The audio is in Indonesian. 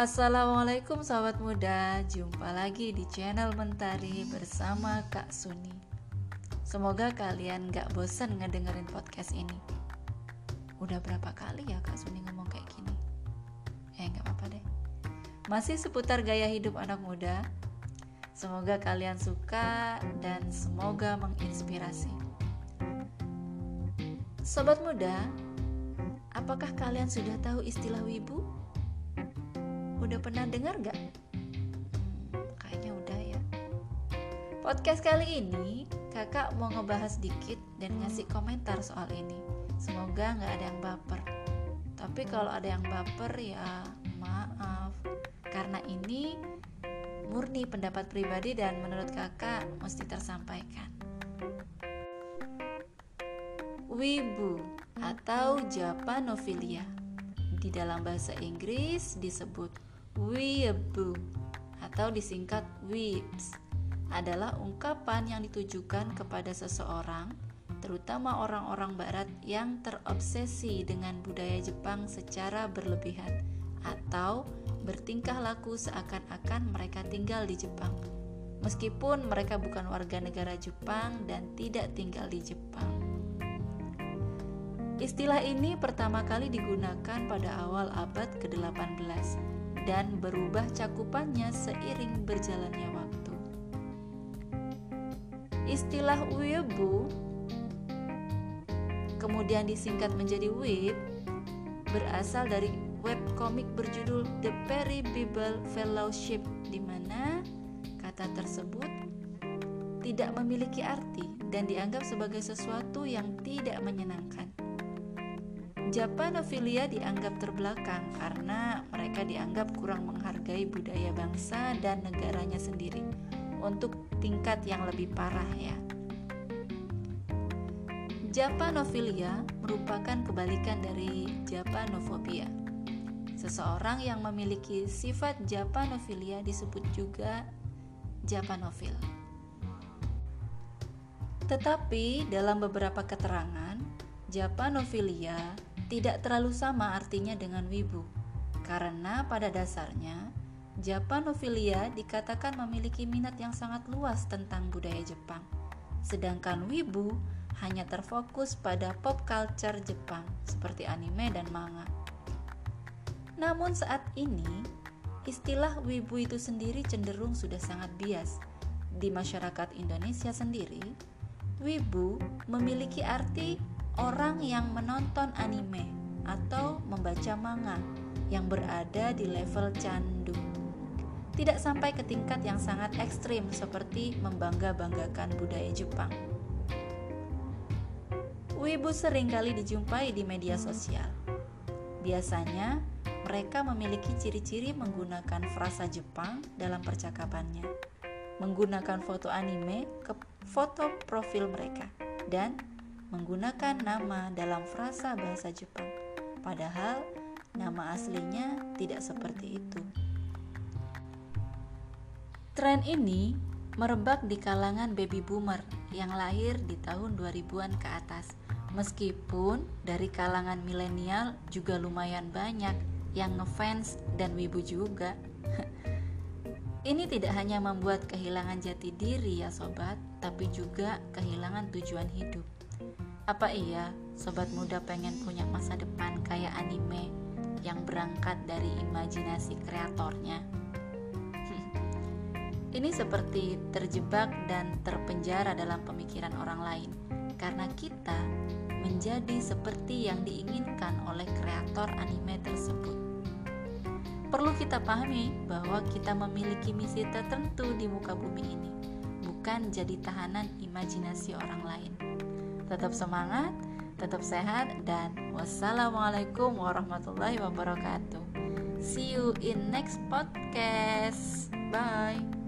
Assalamualaikum sahabat muda, jumpa lagi di channel Mentari bersama Kak Suni. Semoga kalian gak bosan ngedengerin podcast ini. Udah berapa kali ya Kak Suni ngomong kayak gini? Eh gak apa-apa deh. Masih seputar gaya hidup anak muda. Semoga kalian suka dan semoga menginspirasi. Sobat muda, apakah kalian sudah tahu istilah wibu? Udah pernah dengar gak? Kayaknya udah ya. Podcast kali ini kakak mau ngebahas dikit dan ngasih komentar soal ini. Semoga gak ada yang baper. Tapi kalau ada yang baper ya maaf. Karena ini murni pendapat pribadi dan menurut kakak mesti tersampaikan. Wibu atau Japanophilia di dalam bahasa Inggris disebut weeaboo atau disingkat weebs adalah ungkapan yang ditujukan kepada seseorang terutama orang-orang barat yang terobsesi dengan budaya Jepang secara berlebihan atau bertingkah laku seakan-akan mereka tinggal di Jepang meskipun mereka bukan warga negara Jepang dan tidak tinggal di Jepang. Istilah ini pertama kali digunakan pada awal abad ke-18 dan berubah cakupannya seiring berjalannya waktu. Istilah weeaboo kemudian disingkat menjadi weeb berasal dari webkomik berjudul The Perry Bible Fellowship di mana kata tersebut tidak memiliki arti dan dianggap sebagai sesuatu yang tidak menyenangkan. Japanophilia dianggap terbelakang karena mereka dianggap kurang menghargai budaya bangsa dan negaranya sendiri untuk tingkat yang lebih parah ya. Japanophilia merupakan kebalikan dari Japanofobia. Seseorang yang memiliki sifat Japanophilia disebut juga Japanofil. Tetapi dalam beberapa keterangan, Japanophilia tidak terlalu sama artinya dengan wibu, karena pada dasarnya Japanophilia dikatakan memiliki minat yang sangat luas tentang budaya Jepang, sedangkan wibu hanya terfokus pada pop culture Jepang seperti anime dan manga. Namun saat ini, istilah wibu itu sendiri cenderung sudah sangat bias. Di masyarakat Indonesia sendiri, wibu memiliki arti orang yang menonton anime atau membaca manga yang berada di level candu. Tidak sampai ke tingkat yang sangat ekstrim seperti membangga-banggakan budaya Jepang. Wibu sering kali dijumpai di media sosial. Biasanya, mereka memiliki ciri-ciri menggunakan frasa Jepang dalam percakapannya, menggunakan foto anime ke foto profil mereka, dan menggunakan nama dalam frasa bahasa Jepang, padahal nama aslinya tidak seperti itu. Tren ini merebak di kalangan baby boomer yang lahir di tahun 2000-an ke atas. Meskipun dari kalangan milenial juga lumayan banyak yang ngefans dan wibu juga. Ini tidak hanya membuat kehilangan jati diri ya sobat, tapi juga kehilangan tujuan hidup. Apa iya sobat muda pengen punya masa depan kayak anime yang berangkat dari imajinasi kreatornya? Ini seperti terjebak dan terpenjara dalam pemikiran orang lain karena kita menjadi seperti yang diinginkan oleh kreator anime tersebut. Perlu kita pahami bahwa kita memiliki misi tertentu di muka bumi ini, bukan jadi tahanan imajinasi orang lain. Tetap semangat, tetap sehat, dan wassalamualaikum warahmatullahi wabarakatuh. See you in next podcast. Bye.